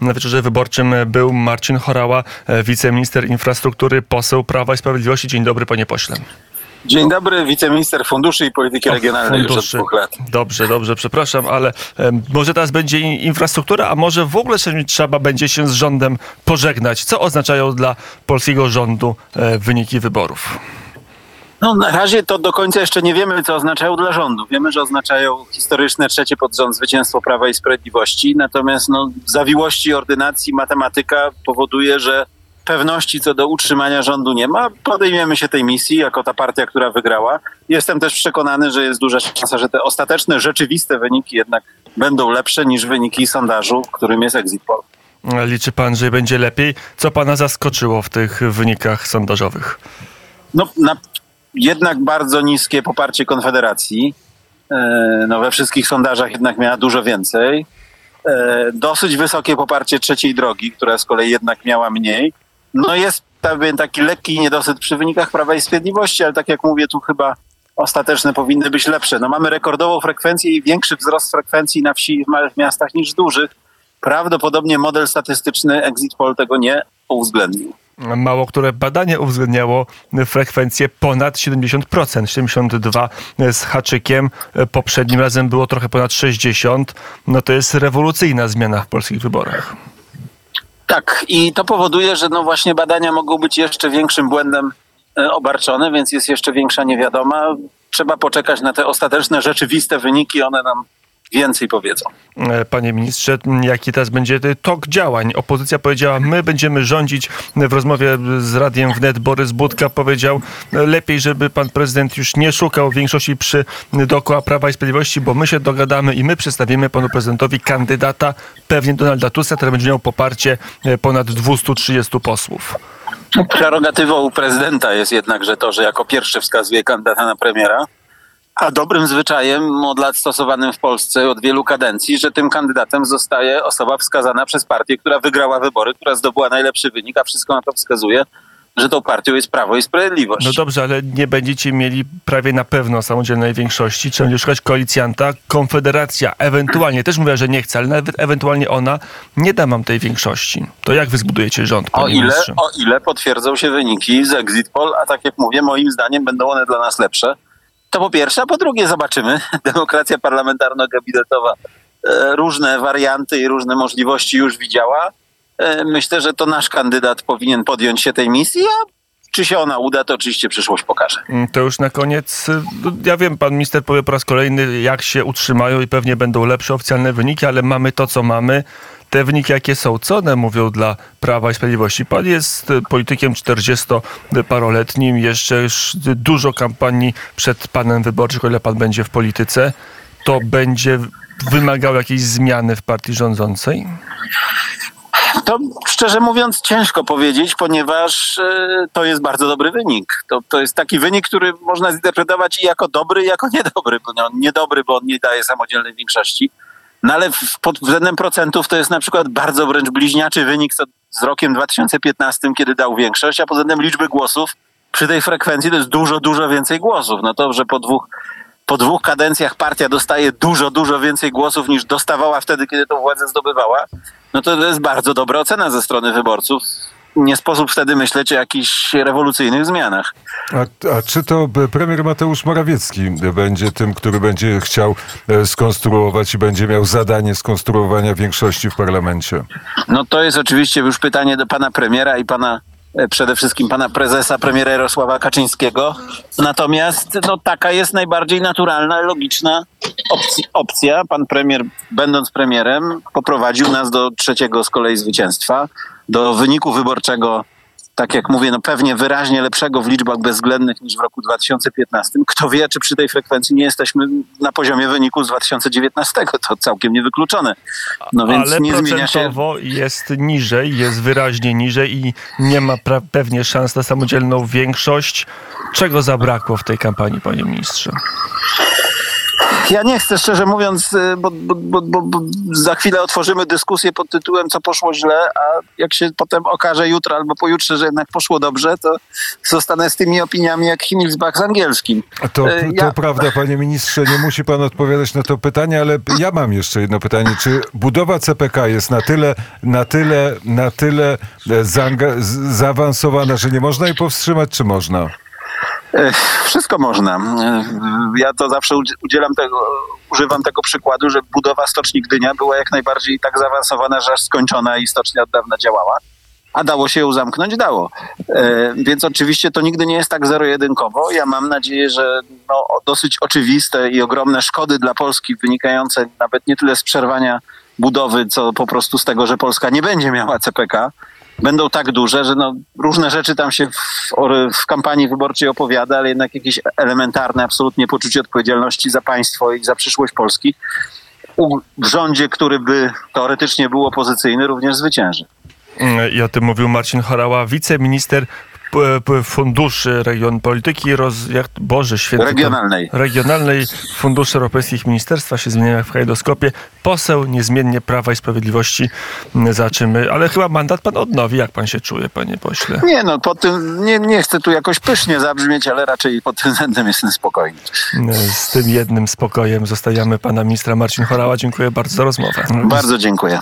Na wieczorze wyborczym był Marcin Chorała, wiceminister infrastruktury, poseł Prawa i Sprawiedliwości. Dzień dobry, panie pośle. Dzień dobry, wiceminister funduszy i polityki regionalnej funduszy. już od dwóch lat. Dobrze, dobrze, przepraszam, ale e, może teraz będzie infrastruktura, a może w ogóle trzeba będzie się z rządem pożegnać. Co oznaczają dla polskiego rządu e, wyniki wyborów? No, na razie to do końca jeszcze nie wiemy, co oznaczają dla rządu. Wiemy, że oznaczają historyczne trzecie pod rząd zwycięstwo Prawa i Sprawiedliwości, natomiast no, zawiłości ordynacji matematyka powoduje, że pewności co do utrzymania rządu nie ma. Podejmiemy się tej misji jako ta partia, która wygrała. Jestem też przekonany, że jest duża szansa, że te ostateczne, rzeczywiste wyniki jednak będą lepsze niż wyniki sondażu, którym jest exit poll. Liczy pan, że będzie lepiej? Co pana zaskoczyło w tych wynikach sondażowych? No, na, jednak bardzo niskie poparcie Konfederacji. E, no, we wszystkich sondażach jednak miała dużo więcej. E, dosyć wysokie poparcie trzeciej drogi, która z kolei jednak miała mniej. No jest pewien taki lekki niedosyt przy wynikach Prawa i Sprawiedliwości, ale tak jak mówię, tu chyba ostateczne powinny być lepsze. No mamy rekordową frekwencję i większy wzrost frekwencji na wsi i w małych miastach niż dużych. Prawdopodobnie model statystyczny Exit Poll tego nie uwzględnił. Mało które badanie uwzględniało frekwencję ponad 70%, 72 z haczykiem. Poprzednim razem było trochę ponad 60. No to jest rewolucyjna zmiana w polskich wyborach. Tak, i to powoduje, że no właśnie badania mogą być jeszcze większym błędem e, obarczone, więc jest jeszcze większa niewiadoma. Trzeba poczekać na te ostateczne, rzeczywiste wyniki, one nam więcej powiedzą. E, panie ministrze, jaki teraz będzie tok działań? Opozycja powiedziała, my będziemy rządzić. W rozmowie z Radiem Wnet Borys Budka powiedział, lepiej, żeby pan prezydent już nie szukał większości przy dookoła Prawa i Sprawiedliwości, bo my się dogadamy i my przedstawimy panu prezydentowi kandydata, pewnie Donalda Tuska, który będzie miał poparcie e, ponad 230 posłów. Prerogatywą prezydenta jest jednakże to, że jako pierwszy wskazuje kandydata na premiera a dobrym zwyczajem od lat stosowanym w Polsce od wielu kadencji, że tym kandydatem zostaje osoba wskazana przez partię, która wygrała wybory, która zdobyła najlepszy wynik, a wszystko na to wskazuje, że tą partią jest Prawo i Sprawiedliwość. No dobrze, ale nie będziecie mieli prawie na pewno samodzielnej większości. Trzeba będzie szukać koalicjanta. Konfederacja ewentualnie, też mówię, że nie chce, ale nawet ewentualnie ona nie da mam tej większości. To jak wy zbudujecie rząd, o ile, o ile potwierdzą się wyniki z Exit Poll, a tak jak mówię, moim zdaniem będą one dla nas lepsze to po pierwsze, a po drugie zobaczymy. Demokracja parlamentarno-gabinetowa e, różne warianty i różne możliwości już widziała. E, myślę, że to nasz kandydat powinien podjąć się tej misji, a czy się ona uda, to oczywiście przyszłość pokaże. Mm, to już na koniec, ja wiem, pan minister powie po raz kolejny, jak się utrzymają i pewnie będą lepsze oficjalne wyniki, ale mamy to, co mamy. Te wyniki, jakie są, co one mówią dla Prawa i Sprawiedliwości? Pan jest y, politykiem 40-paroletnim, jeszcze dużo kampanii przed panem wyborczych, o ile pan będzie w polityce. To będzie wymagało jakiejś zmiany w partii rządzącej? To szczerze mówiąc ciężko powiedzieć, ponieważ e, to jest bardzo dobry wynik. To, to jest taki wynik, który można zinterpretować i jako dobry, i jako niedobry. No, niedobry, bo on nie daje samodzielnej większości. No ale pod względem procentów to jest na przykład bardzo wręcz bliźniaczy wynik z rokiem 2015, kiedy dał większość, a pod względem liczby głosów przy tej frekwencji to jest dużo, dużo więcej głosów. No to, że po dwóch, po dwóch kadencjach partia dostaje dużo, dużo więcej głosów niż dostawała wtedy, kiedy tą władzę zdobywała, no to, to jest bardzo dobra ocena ze strony wyborców. Nie sposób wtedy myśleć o jakichś rewolucyjnych zmianach. A, a, czy to premier Mateusz Morawiecki będzie tym, który będzie chciał e, skonstruować i będzie miał zadanie skonstruowania większości w parlamencie? No to jest oczywiście już pytanie do pana premiera i pana E, przede wszystkim pana prezesa, premiera Jarosława Kaczyńskiego. Natomiast no, taka jest najbardziej naturalna, logiczna opcja, opcja. Pan premier, będąc premierem, poprowadził nas do trzeciego z kolei zwycięstwa, do wyniku wyborczego tak jak mówię, no pewnie wyraźnie lepszego w liczbach bezwzględnych niż w roku 2015. Kto wie, czy przy tej frekwencji nie jesteśmy na poziomie wyniku z 2019. To całkiem niewykluczone. No więc Ale nie zmienia się. jest niżej, jest wyraźnie niżej i nie ma pewnie szans na samodzielną większość. Czego zabrakło w tej kampanii, panie ministrze? Ja nie chcę, szczerze mówiąc, y, bo, bo, bo, bo, za chwilę otworzymy dyskusję pod tytułem co poszło źle, a jak się potem okaże jutro albo pojutrze, że jednak poszło dobrze, to zostanę z tymi opiniami jak Himmelsbach z angielskim. To, Y, to ja- prawda, panie ministrze, nie musi pan odpowiadać na to pytanie, ale ja mam jeszcze jedno pytanie. Czy budowa CPK jest na tyle, na tyle, na tyle e, zaanga- zaawansowana, że nie można jej powstrzymać, czy można? Ech, Wszystko można. Ech, Ja to zawsze udzi- udzielam tego, używam tego przykładu, że budowa stoczni Gdynia była jak najbardziej tak zaawansowana, że aż skończona i stocznia od dawna działała. A dało się ją zamknąć? Dało. E, więc oczywiście to nigdy nie jest tak zero-jedynkowo. Ja mam nadzieję, że no, dosyć oczywiste i ogromne szkody dla Polski wynikające nawet nie tyle z przerwania budowy, co po prostu z tego, że Polska nie będzie miała CPK, będą tak duże, że no, różne rzeczy tam się w, w kampanii wyborczej opowiada, ale jednak jakieś elementarne absolutnie poczucie odpowiedzialności za państwo i za przyszłość Polski w rządzie, który by teoretycznie był opozycyjny, również zwycięży. Mm, I o tym mówił Marcin Chorała, wiceminister funduszy region polityki roz, jak, Boże święty. Regionalnej. Regionalnej Funduszy Europejskich Ministerstwa się zmieniają jak w kajdoskopie. Poseł niezmiennie Prawa i Sprawiedliwości zaczymy, ale chyba mandat pan odnowi. Jak pan się czuje, panie pośle? Nie no, pod tym, nie, nie chcę tu jakoś pysznie zabrzmieć, ale raczej pod tym względem jestem spokojny. Mm, Z tym jednym spokojem zostawiamy pana ministra Marcin Chorała. Dziękuję bardzo za rozmowę. Bardzo dziękuję.